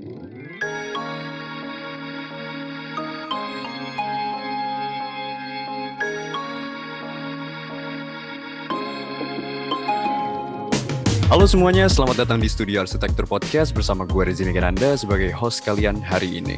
Halo semuanya, selamat datang di Studio Arsitektur Podcast bersama gue Rezini Geranda sebagai host kalian hari ini.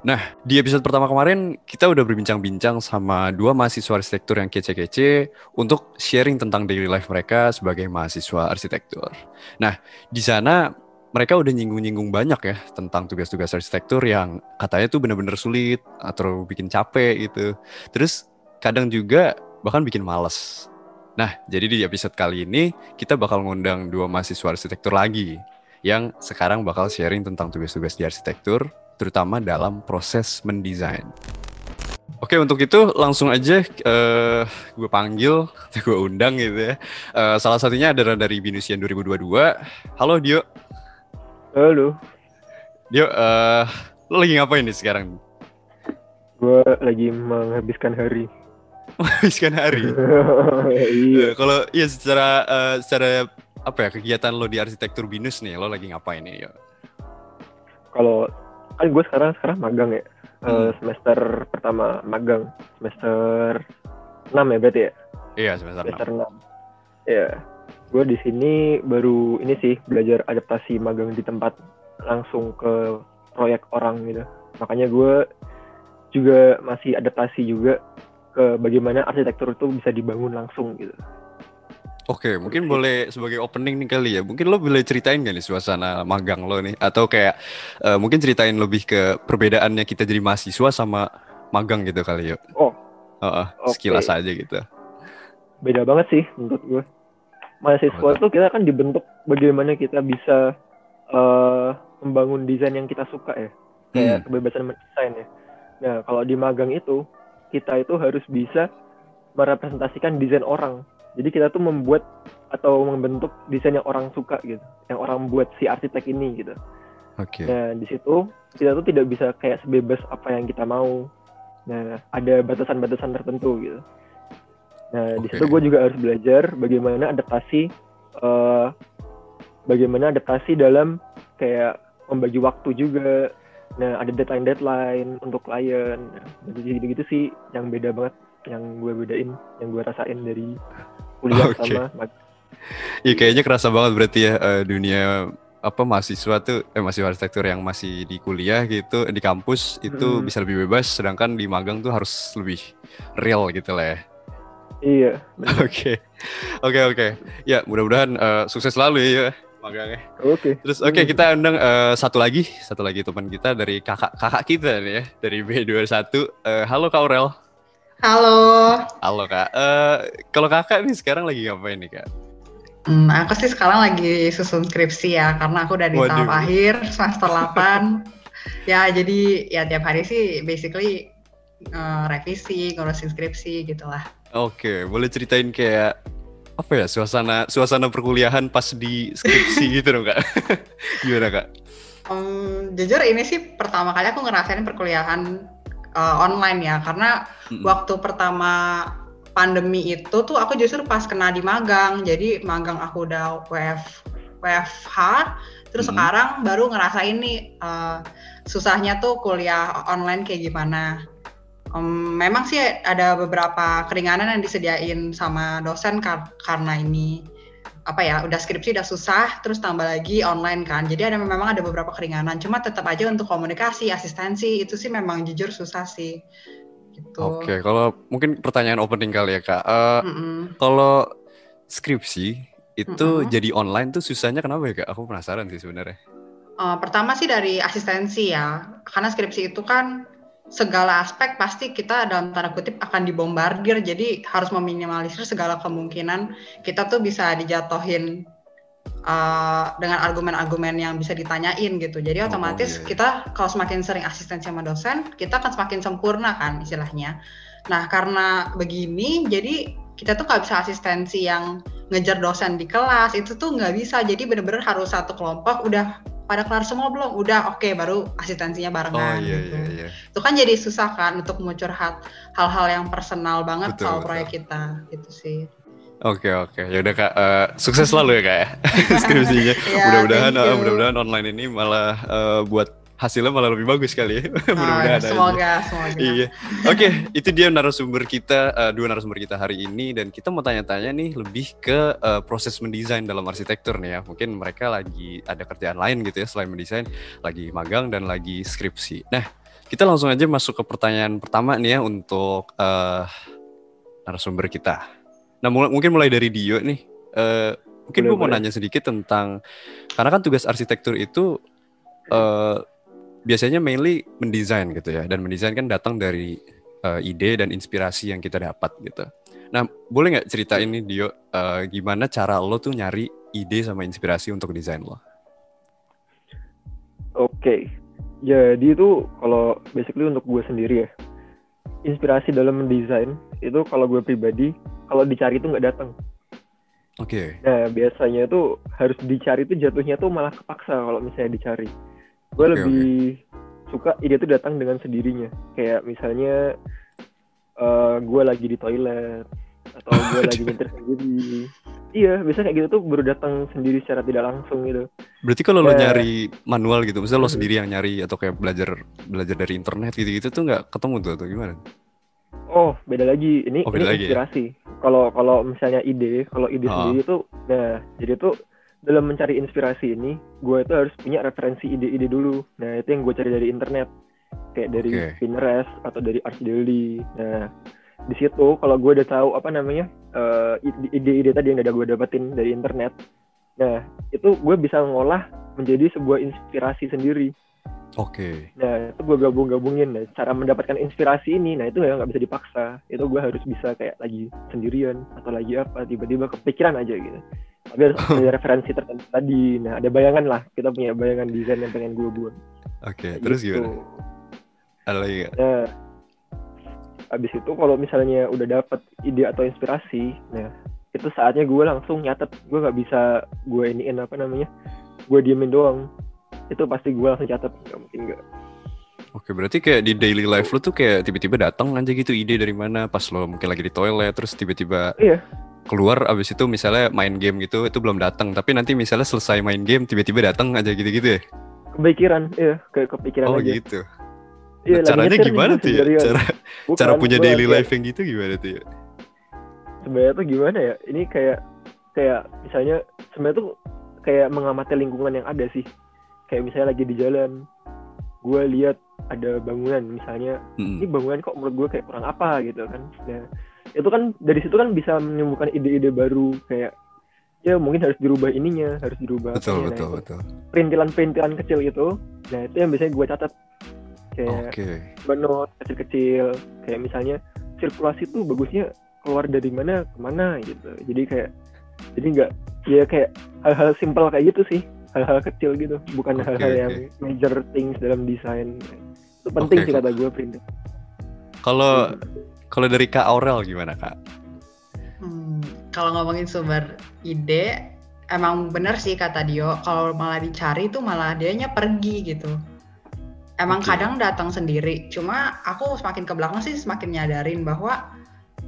Nah, di episode pertama kemarin kita udah berbincang-bincang sama dua mahasiswa arsitektur yang kece-kece untuk sharing tentang daily life mereka sebagai mahasiswa arsitektur. Nah, di sana mereka udah nyinggung-nyinggung banyak ya tentang tugas-tugas arsitektur yang katanya tuh bener-bener sulit atau bikin capek gitu. Terus kadang juga bahkan bikin males. Nah, jadi di episode kali ini kita bakal ngundang dua mahasiswa arsitektur lagi yang sekarang bakal sharing tentang tugas-tugas di arsitektur, terutama dalam proses mendesain. Oke, untuk itu langsung aja uh, gue panggil, gue undang gitu ya. Uh, salah satunya adalah dari Binusian 2022. Halo Dio. Halo. Dio, uh, lo lagi ngapain nih sekarang? Gue lagi menghabiskan hari menghabiskan hari. iya. Kalau iya secara uh, secara apa ya kegiatan lo di arsitektur binus nih, lo lagi ngapain nih? Kalau kan gue sekarang sekarang magang ya. Eh, hmm. Uh, semester pertama magang, semester 6 ya berarti ya? Iya, semester, semester 6. 6. Iya. Gue di sini baru ini sih belajar adaptasi magang di tempat langsung ke proyek orang gitu. Makanya gue juga masih adaptasi juga ke bagaimana arsitektur itu bisa dibangun langsung gitu. Oke, mungkin boleh sebagai opening nih kali ya. Mungkin lo boleh ceritain gak nih suasana magang lo nih? Atau kayak uh, mungkin ceritain lebih ke perbedaannya kita jadi mahasiswa sama magang gitu kali ya? Oh, uh, uh, okay. sekilas aja gitu. Beda banget sih menurut gue. Mahasiswa itu kita kan dibentuk bagaimana kita bisa uh, membangun desain yang kita suka ya. Kayak hmm. kebebasan mendesain ya. Nah, kalau di magang itu kita itu harus bisa merepresentasikan desain orang. Jadi kita tuh membuat atau membentuk desain yang orang suka gitu, yang orang buat si arsitek ini gitu. Oke. Okay. Nah di situ kita tuh tidak bisa kayak sebebas apa yang kita mau. Nah ada batasan-batasan tertentu gitu. Nah okay. di situ gue juga harus belajar bagaimana adaptasi, uh, bagaimana adaptasi dalam kayak membagi waktu juga, Nah, ada deadline-deadline untuk klien. Nah, jadi gitu-gitu sih yang beda banget, yang gue bedain, yang gue rasain dari kuliah okay. sama Iya kayaknya kerasa banget berarti ya uh, dunia apa mahasiswa tuh eh mahasiswa arsitektur yang masih di kuliah gitu di kampus itu hmm. bisa lebih bebas sedangkan di magang tuh harus lebih real gitu lah ya. Iya. Oke. Oke oke. Ya, mudah-mudahan uh, sukses selalu ya magangnya. Oke. Okay. Terus oke okay, kita undang uh, satu lagi, satu lagi teman kita dari kakak kakak kita nih ya, dari B21. Uh, halo Kak Aurel. Halo. Halo Kak. Uh, kalau Kakak nih sekarang lagi ngapain nih Kak? Hmm, aku sih sekarang lagi susun skripsi ya, karena aku udah di Waduh. tahap akhir semester 8. ya, jadi ya tiap hari sih basically uh, revisi, ngurusin skripsi gitu lah. Oke, okay, boleh ceritain kayak apa ya suasana suasana perkuliahan pas di skripsi gitu dong kak gimana kak? Um, jujur ini sih pertama kali aku ngerasain perkuliahan uh, online ya karena mm -hmm. waktu pertama pandemi itu tuh aku justru pas kena di magang jadi magang aku udah WF WFH terus mm -hmm. sekarang baru ngerasain nih uh, susahnya tuh kuliah online kayak gimana Um, memang sih ada beberapa keringanan yang disediain sama dosen kar karena ini apa ya udah skripsi udah susah terus tambah lagi online kan jadi ada memang ada beberapa keringanan cuma tetap aja untuk komunikasi asistensi itu sih memang jujur susah sih gitu. Oke kalau mungkin pertanyaan opening kali ya kak uh, mm -mm. kalau skripsi itu mm -mm. jadi online tuh susahnya kenapa ya kak aku penasaran sih sebenarnya. Uh, pertama sih dari asistensi ya karena skripsi itu kan segala aspek pasti kita dalam tanda kutip akan dibombardir. Jadi harus meminimalisir segala kemungkinan kita tuh bisa dijatuhin uh, dengan argumen-argumen yang bisa ditanyain gitu. Jadi oh, otomatis iya. kita kalau semakin sering asistensi sama dosen kita akan semakin sempurna kan istilahnya. Nah karena begini jadi kita tuh nggak bisa asistensi yang ngejar dosen di kelas itu tuh nggak bisa. Jadi bener-bener harus satu kelompok udah pada kelar semua belum? Udah oke okay, baru asistensinya barengan oh, iya, gitu. Iya, iya. Itu kan jadi susah kan untuk mencurhat hal-hal yang personal banget betul, soal betul. proyek kita gitu sih. Oke oke, ya udah kak, uh, sukses selalu ya kak ya skripsinya. Ya, mudah-mudahan, uh, mudah-mudahan online ini malah uh, buat hasilnya malah lebih bagus kali ya. mudah-mudahan aja. semoga, semoga. Iya. Oke, itu dia narasumber kita, uh, dua narasumber kita hari ini dan kita mau tanya-tanya nih lebih ke uh, proses mendesain dalam arsitektur nih ya. Mungkin mereka lagi ada kerjaan lain gitu ya selain mendesain, lagi magang dan lagi skripsi. Nah, kita langsung aja masuk ke pertanyaan pertama nih ya untuk uh, narasumber kita. Nah, mul mungkin mulai dari Dio nih. Uh, mungkin gue mau nanya sedikit tentang karena kan tugas arsitektur itu uh, biasanya mainly mendesain gitu ya dan mendesain kan datang dari uh, ide dan inspirasi yang kita dapat gitu. Nah, boleh nggak ceritain nih Dio uh, gimana cara lo tuh nyari ide sama inspirasi untuk desain lo? Oke, jadi itu kalau basically untuk gue sendiri ya, inspirasi dalam mendesain itu kalau gue pribadi, kalau dicari itu nggak datang. Oke. Nah biasanya itu harus dicari itu jatuhnya tuh malah kepaksa kalau misalnya dicari. Gue Oke, lebih suka ide itu datang dengan sendirinya. Kayak misalnya eh gue lagi di toilet atau gue lagi nyetir sendiri. Iya, biasanya kayak gitu tuh baru datang sendiri secara tidak langsung gitu. Berarti kalau lo Ya. nyari manual gitu, misalnya lo sendiri yang nyari atau kayak belajar belajar dari internet gitu-gitu tuh nggak ketemu tuh atau gimana? Oh, beda lagi. Ini Oh, beda ini lagi ya? inspirasi. Kalau kalau misalnya ide, kalau ide Ah. sendiri tuh, nah jadi tuh dalam mencari inspirasi ini, gue itu harus punya referensi ide-ide dulu. Nah itu yang gue cari dari internet, kayak dari Oke. Pinterest atau dari Art Daily. Nah di situ kalau gue udah tahu apa namanya ide- ide-ide tadi yang udah gue dapetin dari internet, nah itu gue bisa ngolah menjadi sebuah inspirasi sendiri. Oke. Nah, itu gue gabung-gabungin. Nah, cara mendapatkan inspirasi ini, nah itu ya nggak bisa dipaksa. Itu gue harus bisa kayak lagi sendirian atau lagi apa, tiba-tiba kepikiran aja gitu. Tapi harus ada referensi tertentu tadi. Nah, ada bayangan lah. Kita punya bayangan desain yang pengen gue buat. Oke, Kayak terus gitu. gimana? Ada lagi nggak? Nah, abis itu kalau misalnya udah dapet ide atau inspirasi, nah itu saatnya gue langsung nyatet. Gue nggak bisa gue iniin apa namanya, gue diemin doang. Itu pasti gue langsung catat. Nggak mungkin nggak. Oke, berarti kayak di daily life lo tuh kayak tiba-tiba datang aja gitu ide dari mana pas lo mungkin lagi di toilet terus tiba-tiba Iya. Keluar abis itu misalnya main game gitu itu belum datang tapi nanti misalnya selesai main game tiba-tiba datang aja gitu-gitu ya? Kepikiran, iya, kayak kepikiran Oh aja. gitu. Iya, Nah, lagi caranya gimana tuh ya? Cara Bukan, cara punya gua daily kayak- life yang gitu gimana tuh ya? Sebenarnya tuh gimana ya? Ini kayak kayak misalnya sebenarnya tuh kayak mengamati lingkungan yang ada sih. Kayak misalnya lagi di jalan, gue lihat ada bangunan misalnya, Mm-mm. ini bangunan kok menurut gue kayak kurang apa gitu kan. Nah, itu kan dari situ kan bisa menyembuhkan ide-ide baru kayak ya mungkin harus dirubah ininya, harus dirubah Betul apanya. betul Nah, betul. Perintilan-perintilan kecil itu, nah itu yang biasanya gue catat. Kayak Oke. note kecil-kecil kayak misalnya sirkulasi tuh bagusnya keluar dari mana ke mana gitu jadi kayak jadi nggak ya kayak hal-hal simpel kayak gitu sih hal-hal kecil gitu bukan hal-hal oke. yang major things dalam desain itu penting Oke, sih kata gue print Kalau kalau dari Kak Aurel gimana Kak? Hmm, kalau ngomongin sumber ide, emang bener sih kata Dio. Kalau malah dicari tuh malah dianya pergi gitu. Emang Oke. kadang datang sendiri. Cuma aku semakin ke belakang sih semakin nyadarin bahwa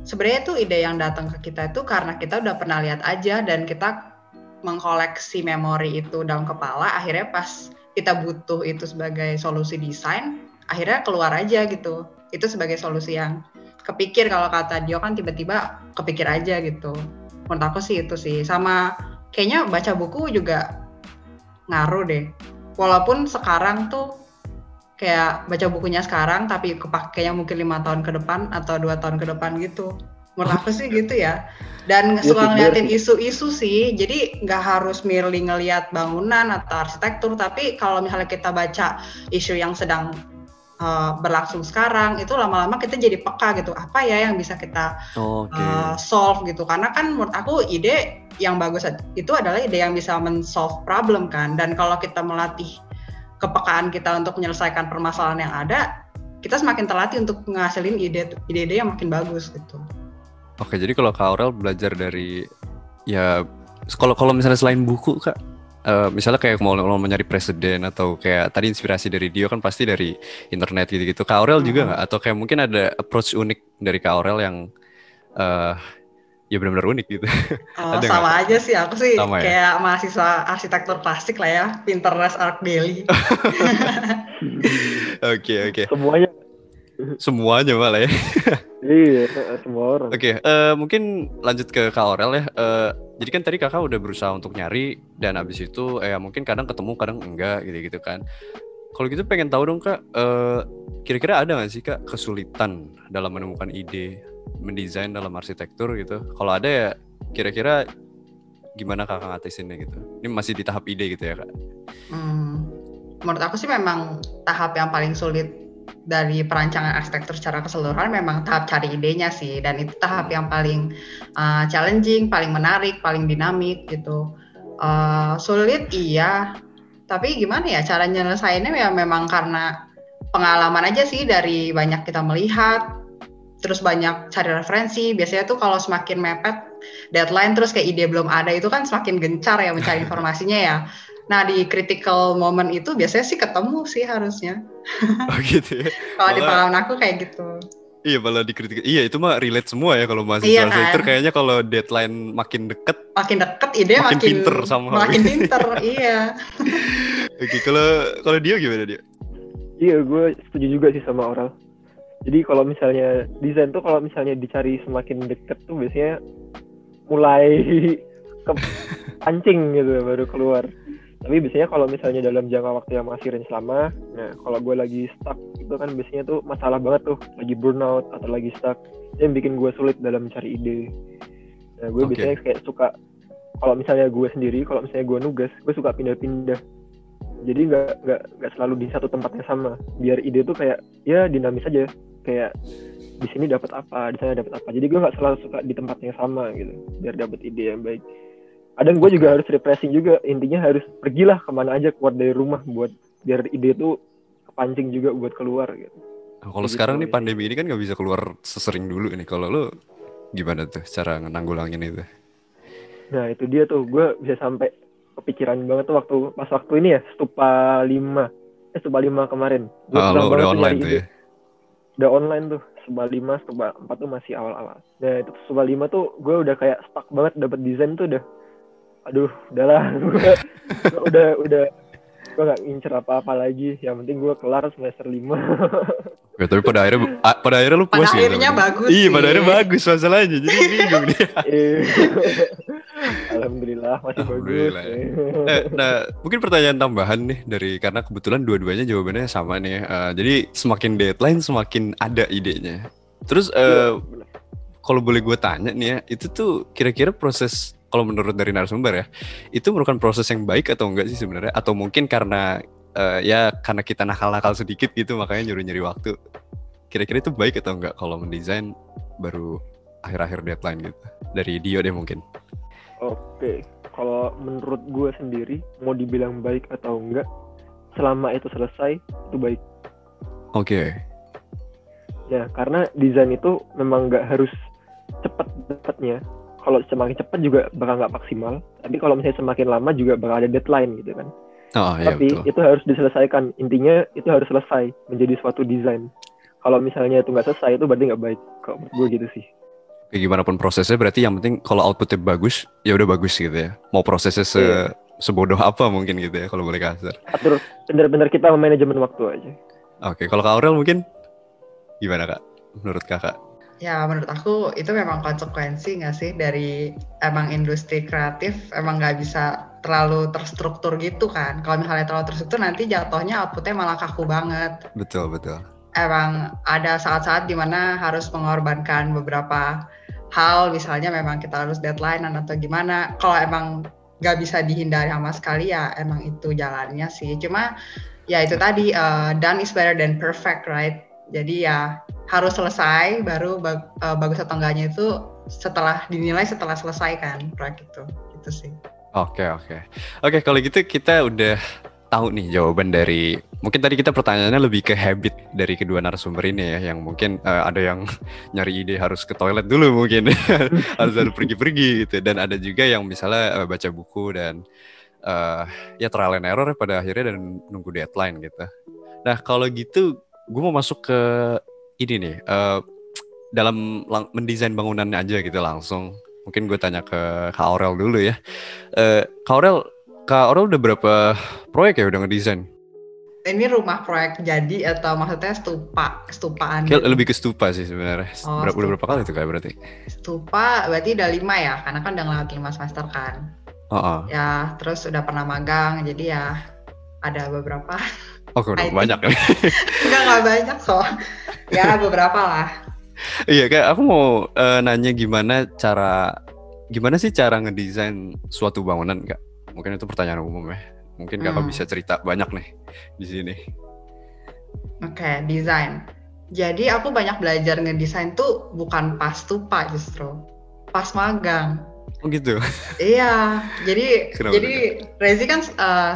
sebenarnya tuh ide yang datang ke kita itu karena kita udah pernah lihat aja dan kita mengkoleksi memori itu dalam kepala. Akhirnya pas kita butuh itu sebagai solusi desain, akhirnya keluar aja gitu. Itu sebagai solusi yang kepikir kalau kata Dio kan tiba-tiba kepikir aja gitu. Menurut aku sih itu sih. Sama kayaknya baca buku juga ngaruh deh. Walaupun sekarang tuh kayak baca bukunya sekarang tapi kepakainya mungkin lima tahun ke depan atau dua tahun ke depan gitu. Menurut aku sih gitu ya. Dan Iya suka sih, ngeliatin isu-isu sih. Jadi nggak harus merely ngeliat bangunan atau arsitektur. Tapi kalau misalnya kita baca isu yang sedang uh, berlangsung sekarang itu lama-lama kita jadi peka gitu. Apa ya yang bisa kita Oke. uh, solve gitu? Karena kan menurut aku ide yang bagus itu adalah ide yang bisa men-solve problem kan. Dan kalau kita melatih kepekaan kita untuk menyelesaikan permasalahan yang ada kita semakin terlatih untuk ide ide-ide yang makin bagus gitu. Oke, jadi kalau Kak Aurel belajar dari ya kalau kalau misalnya selain buku Kak, eh, misalnya kayak mau, mau nyari presiden atau kayak tadi inspirasi dari Dio kan pasti dari internet gitu-gitu. Kak Aurel juga nggak? Atau kayak mungkin ada approach unik dari Kak Aurel yang eh ya benar-benar unik gitu. Oh, Ada sama nggak? aja sih aku sih Sama ya? kayak mahasiswa arsitektur klasik lah ya, Pinterest Art Daily. Oke oke. Semuanya. Semuanya malah ya. Iya, semua orang. Oke, eh, mungkin lanjut ke Kak Aurel ya. Eh, jadi kan tadi kakak udah berusaha untuk nyari dan abis itu eh mungkin kadang ketemu kadang enggak gitu-gitu kan. Kalau gitu pengen tahu dong kak, eh, kira-kira ada nggak sih kak kesulitan dalam menemukan ide mendesain dalam arsitektur gitu? Kalau ada ya kira-kira gimana kakak ngatasinnya gitu? Ini masih di tahap ide gitu ya kak? Hmm, menurut aku sih memang tahap yang paling sulit dari perancangan arsitektur secara keseluruhan memang tahap cari idenya sih dan itu tahap yang paling uh, challenging, paling menarik, paling dinamik gitu. Uh, sulit iya, tapi gimana ya cara nyelesainnya ya memang karena pengalaman aja sih dari banyak kita melihat, terus banyak cari referensi. Biasanya tuh kalau semakin mepet deadline terus kayak ide belum ada itu kan semakin gencar ya mencari informasinya ya. Nah di critical moment itu biasanya sih ketemu sih harusnya. Oh gitu ya? Kalau di pengalaman aku kayak gitu. Iya malah dikritik. Iya itu mah relate semua ya kalau mahasiswa Iya kan? arsitektur kayaknya kalau deadline makin deket. Makin deket ide Makin makin, pinter sama. makin pinter, iya. Oke kalau kalau dia gimana dia? Iya, gue setuju juga sih sama Oral. Jadi kalau misalnya desain tuh kalau misalnya dicari semakin deket tuh biasanya mulai ke pancing gitu baru keluar. Tapi biasanya kalau misalnya dalam jangka waktu yang masih range lama, nah kalau gue lagi stuck itu kan biasanya tuh masalah banget tuh, lagi burnout atau lagi stuck, yang bikin gue sulit dalam mencari ide. Nah gue Oke. biasanya kayak suka kalau misalnya gue sendiri, kalau misalnya gue nugas, gue suka pindah-pindah. Jadi nggak nggak nggak selalu di satu tempat yang sama. Biar ide tuh kayak ya dinamis aja. Kayak di sini dapat apa, di sana dapat apa. Jadi gue nggak selalu suka di tempat yang sama gitu. Biar dapat ide yang baik. Kadang gue juga harus refreshing juga. Intinya harus pergilah ke mana aja keluar dari rumah buat biar ide tuh kepancing juga buat keluar gitu. Nah, kalau Gitu sekarang nih sih. pandemi ini kan nggak bisa keluar sesering dulu nih. Kalau lu gimana tuh cara nanggulangi itu? Nah itu dia tuh gue bisa sampai kepikiran banget tuh waktu pas waktu ini ya stupa 5 eh stupa 5 kemarin. Gua Ah, lo udah online tuh ide. ya? udah online tuh Stupa 5, Stupa 4 tuh masih awal-awal. Nah itu Stupa 5 tuh gue udah kayak stuck banget dapet desain tuh udah aduh udahlah gue udah udah gue gak ngincer apa-apa lagi yang penting gue kelar semester 5 Ya, tapi pada akhirnya pada akhirnya lu Pada puas ya? akhirnya dia? bagus Iya, pada akhirnya bagus masalahnya. Jadi bingung dia. Eh, Alhamdulillah masih Alhamdulillah. bagus Nah, nah, mungkin pertanyaan tambahan nih dari karena kebetulan dua-duanya jawabannya sama nih. Eh, jadi semakin deadline semakin ada idenya. Terus Iya, bener. kalau boleh gue tanya nih ya, itu tuh kira-kira proses kalau menurut dari narasumber ya, itu merupakan proses yang baik atau enggak sih sebenarnya? Atau mungkin karena eh, ya karena kita nakal-nakal sedikit gitu makanya nyuri-nyuri waktu. Kira-kira itu baik atau enggak kalau mendesain baru akhir-akhir deadline gitu? Dari Dio deh mungkin. Oke, kalau menurut gue sendiri mau dibilang baik atau enggak, selama itu selesai itu baik. Oke. Ya karena desain itu memang nggak harus cepat dapatnya. Kalau semakin cepat juga bakal nggak maksimal. Tapi kalau misalnya semakin lama juga bakal ada deadline gitu kan. Oh iya Tapi betul. itu harus diselesaikan. Intinya itu harus selesai menjadi suatu desain. Kalau misalnya itu nggak selesai itu berarti nggak baik. Kalau menurut gue gitu sih. Kayak gimana pun prosesnya berarti yang penting kalau outputnya bagus ya udah bagus gitu ya. Mau prosesnya se Iya. sebodoh apa mungkin gitu ya kalau boleh kasar. Atur benar-benar kita manajemen waktu aja. Oke, kalau Kak Aurel mungkin gimana Kak? Menurut Kakak? Ya menurut aku itu memang konsekuensi nggak sih dari emang industri kreatif emang nggak bisa terlalu terstruktur gitu kan. Kalau misalnya terlalu terstruktur nanti jatuhnya outputnya malah kaku banget. Betul, betul. Emang ada saat-saat di mana harus mengorbankan beberapa hal, misalnya memang kita harus deadline atau gimana. Kalau emang nggak bisa dihindari sama sekali ya emang itu jalannya sih. Cuma ya itu tadi uh, done is better than perfect, right? Jadi ya harus selesai baru bag- uh, bagus atau enggaknya itu setelah dinilai setelah selesai kan proyek itu gitu sih. Oke, oke. Oke, kalau gitu kita udah tahu nih jawaban dari mungkin tadi kita pertanyaannya lebih ke habit dari kedua narasumber ini ya yang mungkin eh, ada yang nyari ide harus ke toilet dulu mungkin harus ada pergi-pergi gitu dan ada juga yang misalnya eh, baca buku dan eh, ya trial and error pada akhirnya dan nunggu deadline gitu. Nah, kalau gitu gue mau masuk ke ini nih eh, dalam mendesain bangunannya aja gitu langsung mungkin gue tanya ke Kak Aurel dulu ya. Uh, Kak Aurel, Kak Aurel udah berapa proyek ya udah ngedesain? Ini rumah proyek jadi atau maksudnya stupa, stupaan? Kayak lebih ke stupa sih sebenarnya. Oh, Ber udah berapa kali tuh kayak berarti? Stupa berarti udah lima ya, karena kan udah ngelakuin lima semester kan. Oh, oh. Ya, terus udah pernah magang, jadi ya ada beberapa. Oh, udah banyak ya? Enggak, enggak banyak so. Ya, beberapa lah. Iya, kayak aku mau uh, nanya gimana cara gimana sih cara ngedesain suatu bangunan, Kak? Mungkin itu pertanyaan umum ya. Mungkin kakak hmm. bisa cerita banyak nih di sini. Oke, okay, desain. Jadi aku banyak belajar ngedesain tuh bukan pas tupa justru, pas magang. Oh gitu. Iya, jadi Kenapa jadi Rezi kan uh,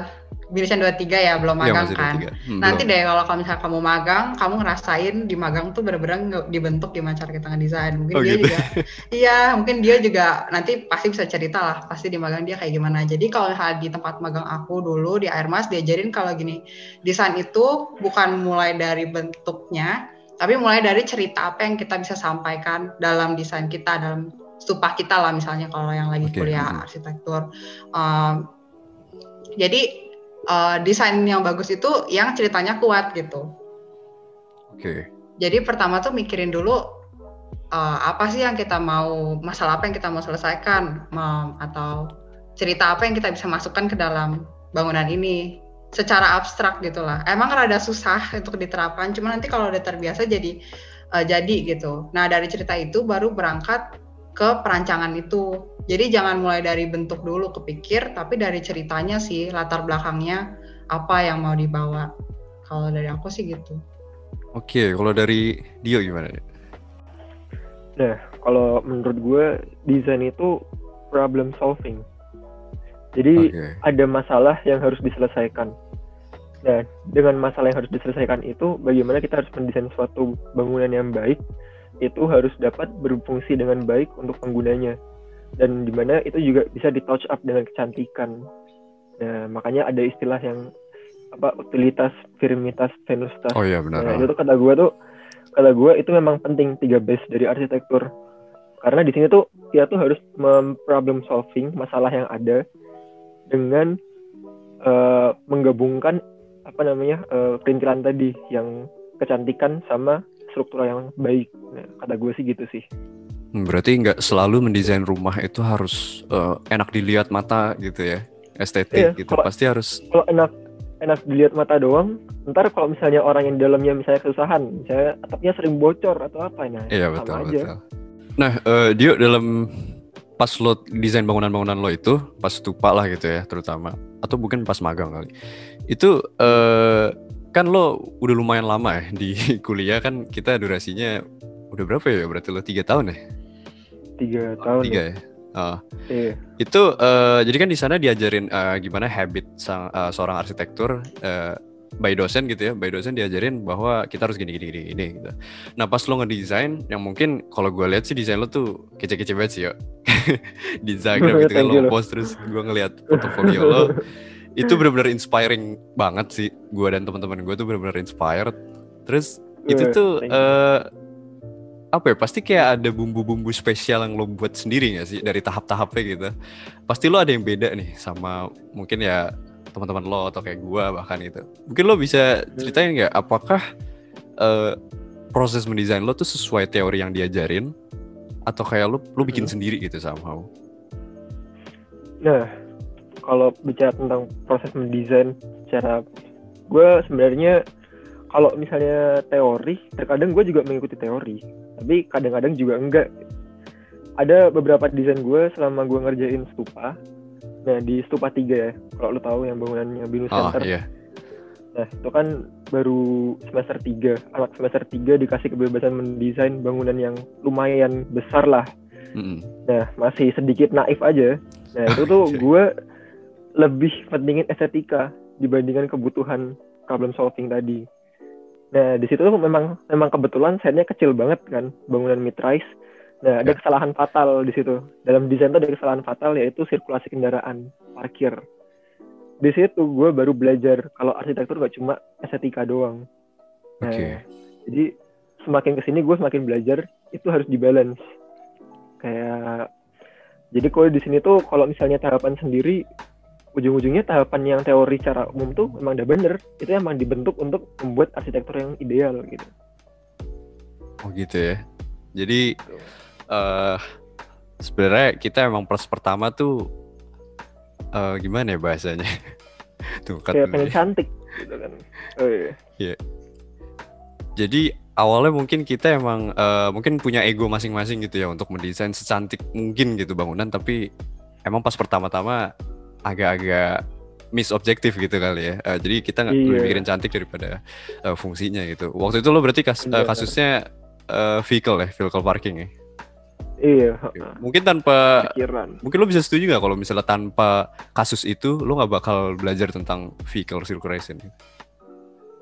Binisian 23 ya belum iya, magang ya, kan. Hmm, Nanti belum. deh kalau kamu misalnya kamu magang, kamu ngerasain di magang tuh bener-bener dibentuk gimana cara kita ngedesain. Mungkin oh, dia gitu. juga iya, mungkin dia juga nanti pasti bisa cerita lah, pasti di magang dia kayak gimana. Jadi kalau di tempat magang aku dulu di Airmas diajarin kalau gini, desain itu bukan mulai dari bentuknya, tapi mulai dari cerita apa yang kita bisa sampaikan dalam desain kita, dalam stupa kita lah misalnya kalau yang lagi okay. kuliah hmm. arsitektur. Um, jadi uh, desain yang bagus itu yang ceritanya kuat gitu. Oke. Okay. Jadi pertama tuh mikirin dulu uh, apa sih yang kita mau masalah apa yang kita mau selesaikan um, atau cerita apa yang kita bisa masukkan ke dalam bangunan ini secara abstrak gitulah. Emang rada susah untuk diterapkan, cuma nanti kalau udah terbiasa jadi uh, jadi gitu. Nah dari cerita itu baru berangkat ke perancangan itu. Jadi jangan mulai dari bentuk dulu kepikir, tapi dari ceritanya sih latar belakangnya apa yang mau dibawa. Kalau dari aku sih gitu. Oke, kalau dari Dio gimana? Nah, kalau menurut gue desain itu problem solving. Jadi okay. ada masalah yang harus diselesaikan. Nah, dengan masalah yang harus diselesaikan itu, bagaimana kita harus mendesain suatu bangunan yang baik itu harus dapat berfungsi dengan baik untuk penggunanya. Dan di mana itu juga bisa di touch up dengan kecantikan. Nah makanya ada istilah yang apa utilitas firmitas venustas oh iya benar. Nah, itu kata gue tuh kata gue itu memang penting tiga base dari arsitektur. Karena di sini tuh dia tuh harus problem solving masalah yang ada dengan uh, menggabungkan apa namanya uh, perintilan tadi yang kecantikan sama struktural yang baik. Nah, kata gue sih gitu sih. Hmm, berarti nggak selalu mendesain rumah itu harus uh, enak dilihat mata gitu ya? Estetik iya, gitu kalau, pasti harus kalau enak enak dilihat mata doang ntar kalau misalnya orang yang dalamnya misalnya kesusahan misalnya atapnya sering bocor atau apa nah iya betul aja. betul. Nah uh, Dio dalam pas lo desain bangunan-bangunan lo itu pas stupa lah gitu ya terutama atau mungkin pas magang kali itu uh, kan lo udah lumayan lama ya di kuliah kan kita durasinya udah berapa ya berarti lo tiga tahun ya tiga tahun tiga ya, Oh. Iya. Itu uh, jadi kan di sana diajarin uh, gimana habit sang, uh, seorang arsitektur uh, by dosen gitu ya, by dosen diajarin bahwa kita harus gini gini gini gini gitu. Nah pas lo ngedesain, yang mungkin kalau gue lihat sih desain lo tuh kece-kece banget sih ya. di Instagram gitu kan lo post terus gue ngeliat portfolio lo itu benar-benar inspiring banget sih. Gue dan teman-teman gue tuh benar-benar inspired. Terus itu tuh uh, apa ya pasti kayak ada bumbu-bumbu spesial yang lo buat sendiri gak sih? Dari tahap-tahapnya gitu. Pasti lo ada yang beda nih sama mungkin ya teman-teman lo atau kayak gue bahkan itu mungkin lo bisa ceritain nggak apakah uh, proses mendesain lo tuh sesuai teori yang diajarin? Atau kayak lo lo bikin hmm. sendiri gitu somehow? Nah kalau bicara tentang proses mendesain secara gue sebenarnya kalau misalnya teori terkadang gue juga mengikuti teori tapi kadang-kadang juga enggak. Ada beberapa desain gue selama gue ngerjain stupa. Nah di stupa 3 ya kalau lo tahu yang bangunannya Binus oh, Center. iya. nah itu kan baru semester 3 anak semester 3 dikasih kebebasan mendesain bangunan yang lumayan besar lah. Mm -hmm. nah masih sedikit naif aja. Nah itu tuh gue lebih pentingin estetika dibandingkan kebutuhan problem solving tadi. Nah, di situ memang memang kebetulan setnya kecil banget kan, bangunan mid rise. Nah, ada ya. kesalahan fatal di situ. Dalam desain itu ada kesalahan fatal yaitu sirkulasi kendaraan, parkir. Di situ gue baru belajar kalau arsitektur gak cuma estetika doang. Nah, okay. jadi semakin ke sini gue semakin belajar itu harus dibalance. Kayak jadi kalau di sini tuh kalau misalnya tahapan sendiri ujung-ujungnya tahapan yang teori secara umum tuh memang udah bener. Itu emang dibentuk untuk membuat arsitektur yang ideal gitu. Oh gitu ya. Jadi uh, sebenarnya kita emang pros pertama tuh uh, gimana ya bahasanya? Tuh kayak pengen cantik gitu kan. Oh iya. Yeah. jadi awalnya mungkin kita emang uh, mungkin punya ego masing-masing gitu ya untuk mendesain secantik mungkin gitu bangunan tapi emang pas pertama-tama agak-agak miss objektif gitu kali ya. Uh, jadi kita nggak iya. mikirin cantik daripada uh, fungsinya gitu. Waktu itu lo berarti kas, uh, kasusnya uh, vehicle ya, vehicle parking ya. Iya. Mungkin tanpa Pikiran. mungkin lo bisa setuju nggak kalau misalnya tanpa kasus itu lo nggak bakal belajar tentang vehicle circulation?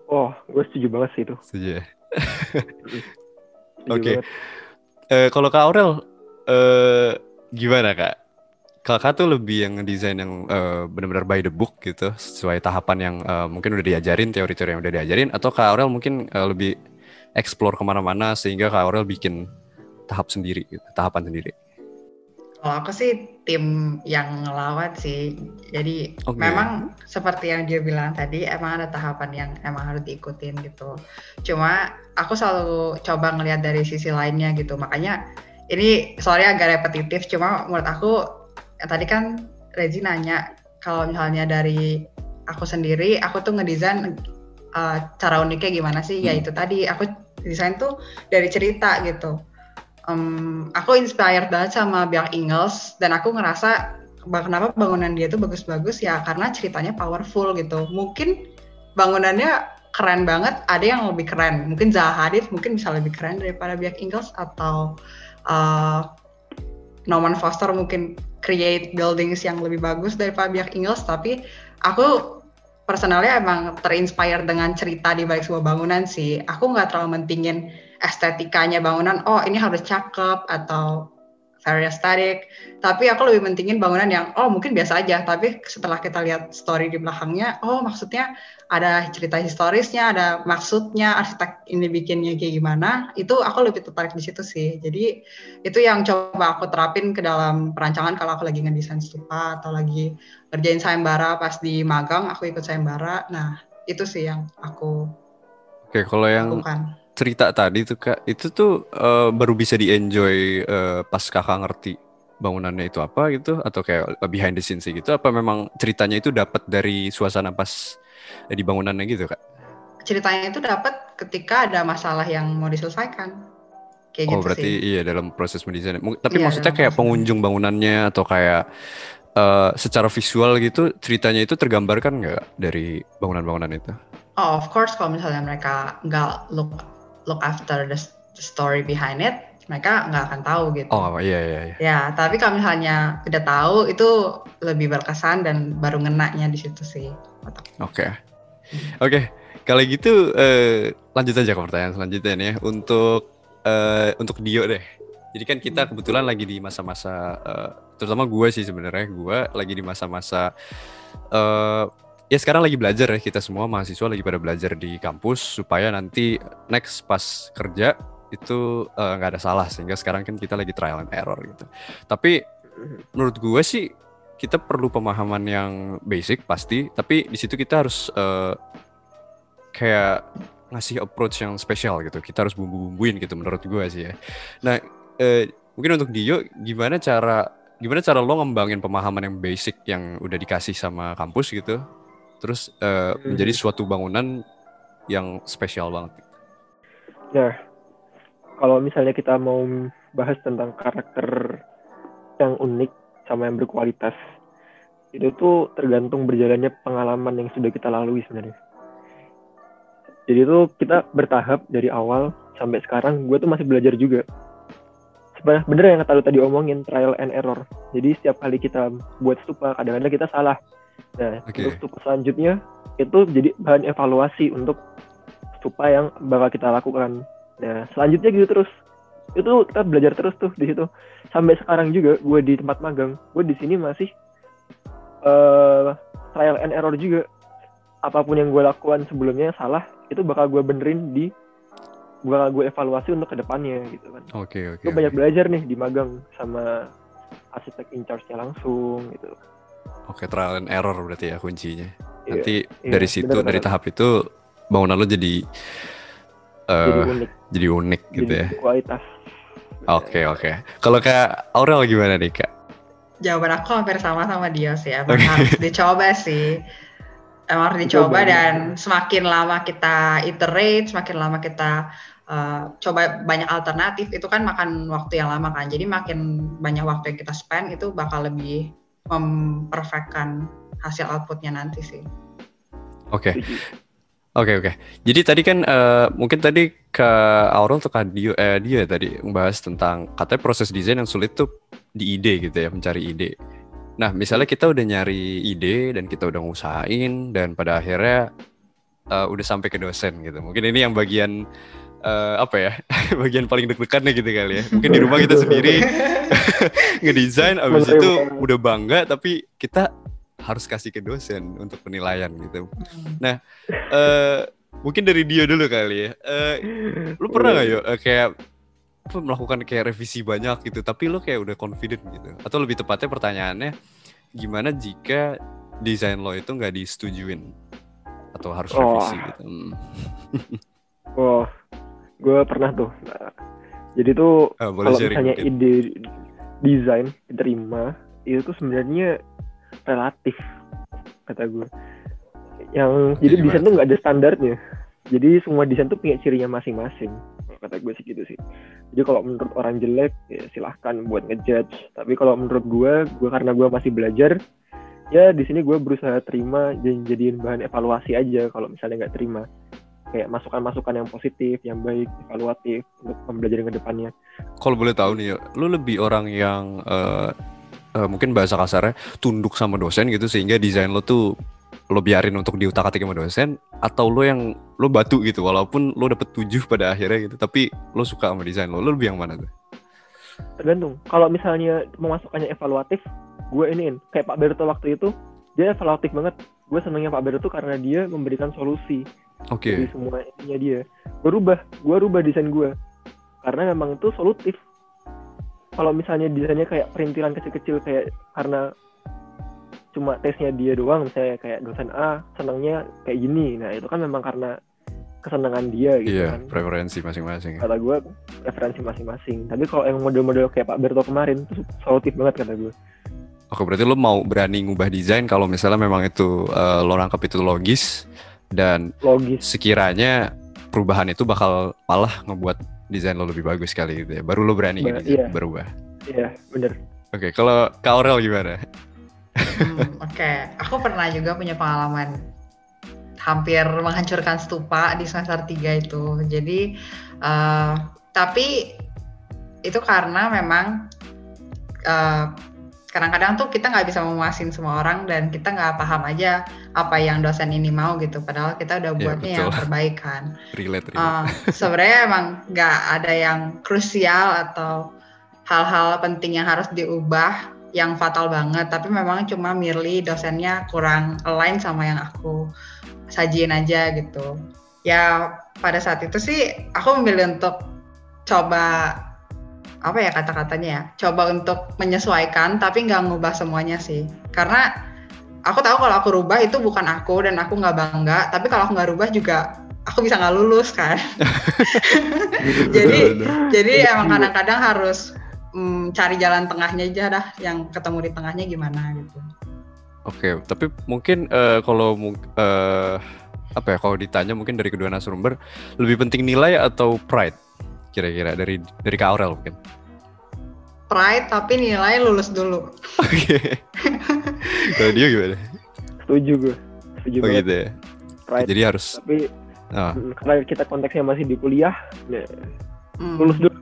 Oh, gue setuju banget sih itu. Setuju ya. Oke. Okay. Uh, kalau Kak Aurel, uh, gimana Kak? Kakak tuh lebih yang desain yang uh, benar-benar by the book gitu sesuai tahapan yang uh, mungkin udah diajarin teori-teori yang udah diajarin atau kak Aurel mungkin uh, lebih explore ke mana-mana sehingga kak Aurel bikin tahap sendiri gitu, tahapan sendiri? Kalau aku sih tim yang ngelawan sih. Jadi okay. memang seperti yang dia bilang tadi emang ada tahapan yang emang harus diikutin gitu. Cuma aku selalu coba ngelihat dari sisi lainnya gitu. Makanya ini soalnya agak repetitif cuma menurut aku ya, tadi kan Rezi nanya kalau misalnya dari aku sendiri aku tuh ngedesain uh, cara uniknya gimana sih? Ya hmm. ya itu tadi aku desain tuh dari cerita gitu. Um, aku inspired banget sama Björk Ingels dan aku ngerasa kenapa bangunan dia tuh bagus-bagus? Ya karena ceritanya powerful gitu. Mungkin bangunannya keren banget ada yang lebih keren. Mungkin Zaha Hadid mungkin bisa lebih keren daripada Björk Ingels atau uh, Norman Foster mungkin create buildings yang lebih bagus daripada pihak Inggris tapi aku personalnya emang terinspire dengan cerita di balik sebuah bangunan sih. Aku nggak terlalu mentingin estetikanya bangunan oh ini harus cakep atau aesthetic. Tapi aku lebih mentingin bangunan yang oh mungkin biasa aja. Tapi setelah kita lihat story di belakangnya oh maksudnya ada cerita historisnya ada maksudnya arsitek ini bikinnya kayak gimana itu aku lebih tertarik di situ sih. Jadi itu yang coba aku terapin ke dalam perancangan kalau aku lagi ngedesain stupa atau lagi ngerjain sayembara pas di magang aku ikut sayembara. Nah itu sih yang aku Oke, kalau yang lakukan cerita tadi tuh kak itu tuh uh, baru bisa di enjoy uh, pas kakak ngerti bangunannya itu apa gitu atau kayak behind the scenes gitu apa memang ceritanya itu dapat dari suasana pas eh, di bangunannya gitu kak? Ceritanya itu dapat ketika ada masalah yang mau diselesaikan. Kayak oh gitu berarti sih. iya dalam proses mendesain. Tapi iya, maksudnya kayak pengunjung bangunannya atau kayak uh, secara visual gitu ceritanya itu tergambarkan nggak dari bangunan-bangunan itu? Oh, of course kalau misalnya mereka nggak look look after the, the story behind it mereka nggak akan tahu gitu. Oh iya iya. iya. Ya tapi kalau misalnya udah tahu itu lebih berkesan dan baru ngenaknya di situ sih. Oke oke okay. kalau gitu uh, lanjut aja ke pertanyaan selanjutnya nih ya untuk uh, untuk Dio deh. Jadi kan kita kebetulan lagi di masa-masa uh, terutama gue sih sebenarnya gue lagi di masa-masa uh, ya sekarang lagi belajar ya kita semua mahasiswa lagi pada belajar di kampus supaya nanti next pas kerja itu eh, nggak uh, ada salah sehingga sekarang kan kita lagi trial and error gitu. Tapi menurut gue sih kita perlu pemahaman yang basic pasti, tapi di situ kita harus uh, kayak ngasih approach yang spesial gitu. Kita harus bumbu-bumbuin gitu menurut gue sih ya. Nah, uh, mungkin untuk Dio gimana cara gimana cara lo ngembangin pemahaman yang basic yang udah dikasih sama kampus gitu terus uh, hmm. menjadi suatu bangunan yang spesial banget. Nah, kalau misalnya kita mau bahas tentang karakter yang unik sama yang berkualitas, itu tuh tergantung berjalannya pengalaman yang sudah kita lalui sebenarnya. Jadi itu kita bertahap dari awal sampai sekarang, gue tuh masih belajar juga. Sebenarnya bener yang kata lu tadi omongin trial and error. Jadi setiap kali kita buat stupa, kadang-kadang kita salah Nah, okay. untuk selanjutnya itu jadi bahan evaluasi untuk stupa yang bakal kita lakukan. Nah, selanjutnya gitu terus. Itu kita belajar terus tuh di situ. Sampai sekarang juga gue di tempat magang, gue di sini masih uh, trial and error juga. Apa pun yang gue lakukan sebelumnya salah, itu bakal gue benerin di bakal gue evaluasi untuk ke depannya gitu kan. Oke okay, oke. Okay, gue okay. banyak belajar nih di magang sama arsitek in charge-nya langsung gitu. Oke, trial and error berarti ya kuncinya. Iya, Nanti iya, dari situ benar dari tahap itu bangunan lo jadi eh, jadi unik, jadi unik gitu jadi ya. kualitas. Oke, oke. Kalau Kak Aurel gimana nih, Kak? Jawaban aku hampir sama sama dia sih. Emang harus dicoba sih. Emang harus dicoba Dicoba, dan semakin lama kita iterate, semakin lama kita uh, coba banyak alternatif, itu kan makan waktu yang lama kan. Jadi makin banyak waktu yang kita spend itu bakal lebih memperfectkan hasil outputnya nanti sih. Oke. Setuju. Oke oke. Jadi tadi kan eh, mungkin tadi ke Aurel Kak Dio, eh, dia tadi membahas tentang katanya proses desain yang sulit tuh di ide gitu ya, mencari ide. Nah misalnya kita udah nyari ide dan kita udah ngusahain dan pada akhirnya eh, udah sampai ke dosen gitu. Mungkin ini yang bagian eh, apa ya, bagian paling deg-degannya gitu kali ya. Mungkin di rumah kita sendiri ngedesain, abis itu udah bangga tapi kita harus kasih ke dosen untuk penilaian gitu. eh mungkin dari dia dulu kali ya. Eh lu pernah nggak yo eh, kayak apa, melakukan kayak revisi banyak gitu, tapi lu kayak udah confident gitu? Atau lebih tepatnya pertanyaannya, gimana jika desain lo itu nggak disetujuin atau harus Oh. revisi gitu? Hmm. Oh, gue pernah tuh. Nah, jadi tuh boleh kalau misalnya mungkin. ide desain diterima itu tuh sebenarnya relatif kata gue. Yang jadi gimana desain tuh nggak ada standarnya. Jadi semua desain tuh punya cirinya masing-masing. Kata gue sih gitu sih. Jadi kalau menurut orang jelek ya silahkan buat ngejudge. Tapi kalau menurut gue, gue karena gue masih belajar, ya di sini gue berusaha terima dan jadiin bahan evaluasi aja kalau misalnya nggak terima kayak masukan-masukan yang positif, yang baik, evaluatif untuk pembelajaran ke depannya. Kalau boleh tahu nih, lu lebih orang yang eh, eh, mungkin bahasa kasarnya tunduk sama dosen gitu sehingga desain lo tuh lo biarin untuk diutak-atik sama dosen atau lo yang lo batu gitu walaupun lo dapet tujuh pada akhirnya gitu tapi lo suka sama desain lo lo lebih yang mana tuh? Tergantung. Kalau misalnya pemasukannya evaluatif, gue iniin. Kayak Pak Berto waktu itu, dia evaluatif banget. Gue senengnya Pak Berto karena dia memberikan solusi Oke. dari semua ininya dia. Gue rubah, gue rubah desain gue. Karena memang itu solutif. Kalau misalnya desainnya kayak perintilan kecil-kecil kayak karena cuma tesnya dia doang, misalnya kayak dosen A senangnya kayak gini. Nah itu kan memang karena kesenangan dia gitu Iya, kan. preferensi masing-masing. Kata gue referensi masing-masing. Tapi kalau yang model-model kayak Pak Berto kemarin itu solutif banget kata gue. Oke, berarti lo mau berani ngubah desain kalau misalnya memang itu eh, lo nangkep itu logis dan Logis. sekiranya perubahan itu bakal malah ngebuat desain lo lebih bagus kali gitu ya. Baru lo berani Ba- gitu iya. berubah. Iya bener. Oke, kalau Kak Aurel gimana? Hmm, Oke, aku pernah juga punya pengalaman hampir menghancurkan stupa di semester 3 itu. Jadi, eh, tapi itu karena memang eh, kadang-kadang tuh kita nggak bisa memuasin semua orang dan kita nggak paham aja apa yang dosen ini mau gitu. Padahal kita udah Iya, buatnya yang betul. terbaik kan. Relate, relate. Uh, sebenarnya emang nggak ada yang krusial atau hal-hal penting yang harus diubah yang fatal banget tapi memang cuma merely dosennya kurang align sama yang aku sajiin aja gitu ya pada saat itu sih aku memilih untuk coba apa ya kata-katanya ya coba untuk menyesuaikan tapi nggak ngubah semuanya sih. Karena aku tahu kalau aku rubah itu bukan aku dan aku nggak bangga tapi kalau aku nggak rubah juga aku bisa nggak lulus kan. Jadi jadi emang kadang-kadang harus mm, cari jalan tengahnya aja dah yang ketemu di tengahnya gimana gitu. Oke, tapi mungkin eh, kalau eh, apa ya kalau ditanya mungkin dari kedua narasumber lebih penting nilai atau pride kira-kira dari dari Kak Aurel mungkin. pride tapi nilai lulus dulu Oke. Kalau dia gimana? Setuju gue. Setuju Oh banget. gitu ya. Pride. Jadi harus Tapi mm, karena kita konteksnya masih di kuliah, ya, Hmm. lulus dulu.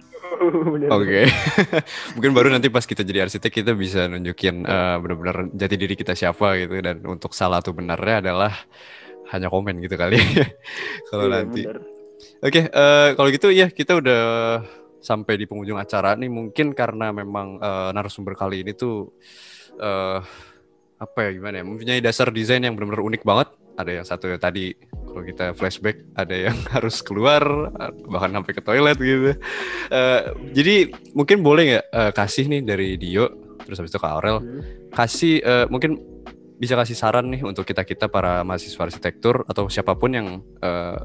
Oke. Mungkin baru nanti pas kita jadi arsitek kita bisa nunjukin eh, benar-benar jati diri kita siapa gitu dan untuk salah atau benarnya adalah hanya komen gitu kali. Kalau Iya, nanti. bener. Oke, eh, kalau gitu ya kita udah sampai di penghujung acara nih. Mungkin karena memang eh, narasumber kali ini tuh eh apa ya gimana ya? Mempunyai dasar desain yang benar-benar unik banget. Ada yang satu ya tadi kalau kita flashback ada yang harus keluar bahkan sampai ke toilet gitu. Eh, jadi mungkin boleh nggak eh, kasih nih dari Dio terus habis itu Kak Aurel Hmm. kasih eh, mungkin bisa kasih saran nih untuk kita kita para mahasiswa arsitektur atau siapa pun yang eh,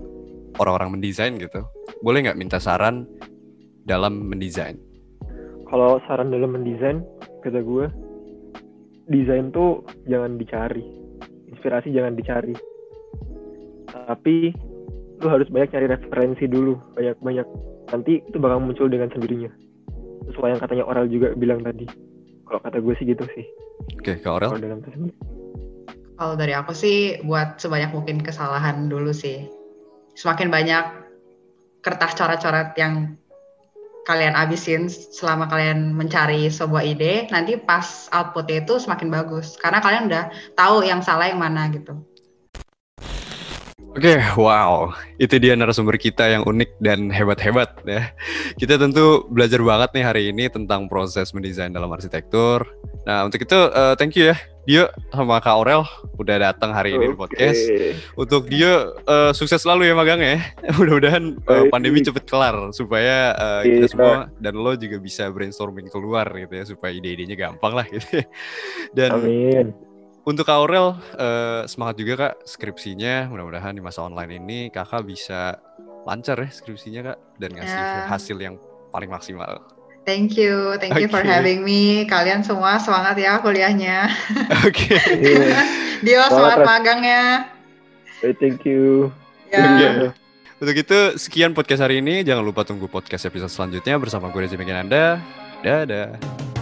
orang-orang mendesain gitu boleh nggak minta saran dalam mendesain Kalau saran dalam mendesain, kata gue, desain tuh jangan dicari, inspirasi jangan dicari, tapi lu harus banyak cari referensi dulu, banyak-banyak. Nanti itu bakal muncul dengan sendirinya. Sesuai yang katanya Oral juga bilang tadi. Kalau kata gue sih gitu sih. oke Kak Aurel Kalau dalam desain. Kalau dari aku sih buat sebanyak mungkin kesalahan dulu sih. Semakin banyak kertas coret-coret yang kalian abisin selama kalian mencari sebuah ide, nanti pas outputnya itu semakin bagus. Karena kalian udah tahu yang salah yang mana gitu. Oke, wow. Itu dia narasumber kita yang unik dan hebat-hebat ya. Kita tentu belajar banget nih hari ini tentang proses mendesain dalam arsitektur. Nah, untuk itu eh, thank you ya Dio sama Kak Aurel udah datang hari ini di podcast. Untuk Dio eh, sukses selalu ya magangnya. Mudah-mudahan eh, Baik. pandemi cepet kelar supaya eh, kita semua dan lo juga bisa brainstorming keluar gitu ya supaya ide-idenya gampang lah gitu. Dan Amin. untuk Kak Aurel, eh, semangat juga Kak skripsinya. Mudah-mudahan di masa online ini Kakak bisa lancar ya skripsinya Kak dan ngasih Ya. hasil yang paling maksimal. Thank you, thank you for having me. Kalian semua semangat ya kuliahnya. Oke. Iya. Dio Semangat, magangnya. Eh, Thank you. Ya. Oke. Untuk itu sekian podcast hari ini. Jangan lupa tunggu podcast episode selanjutnya bersama gue Reza Anda. Dadah.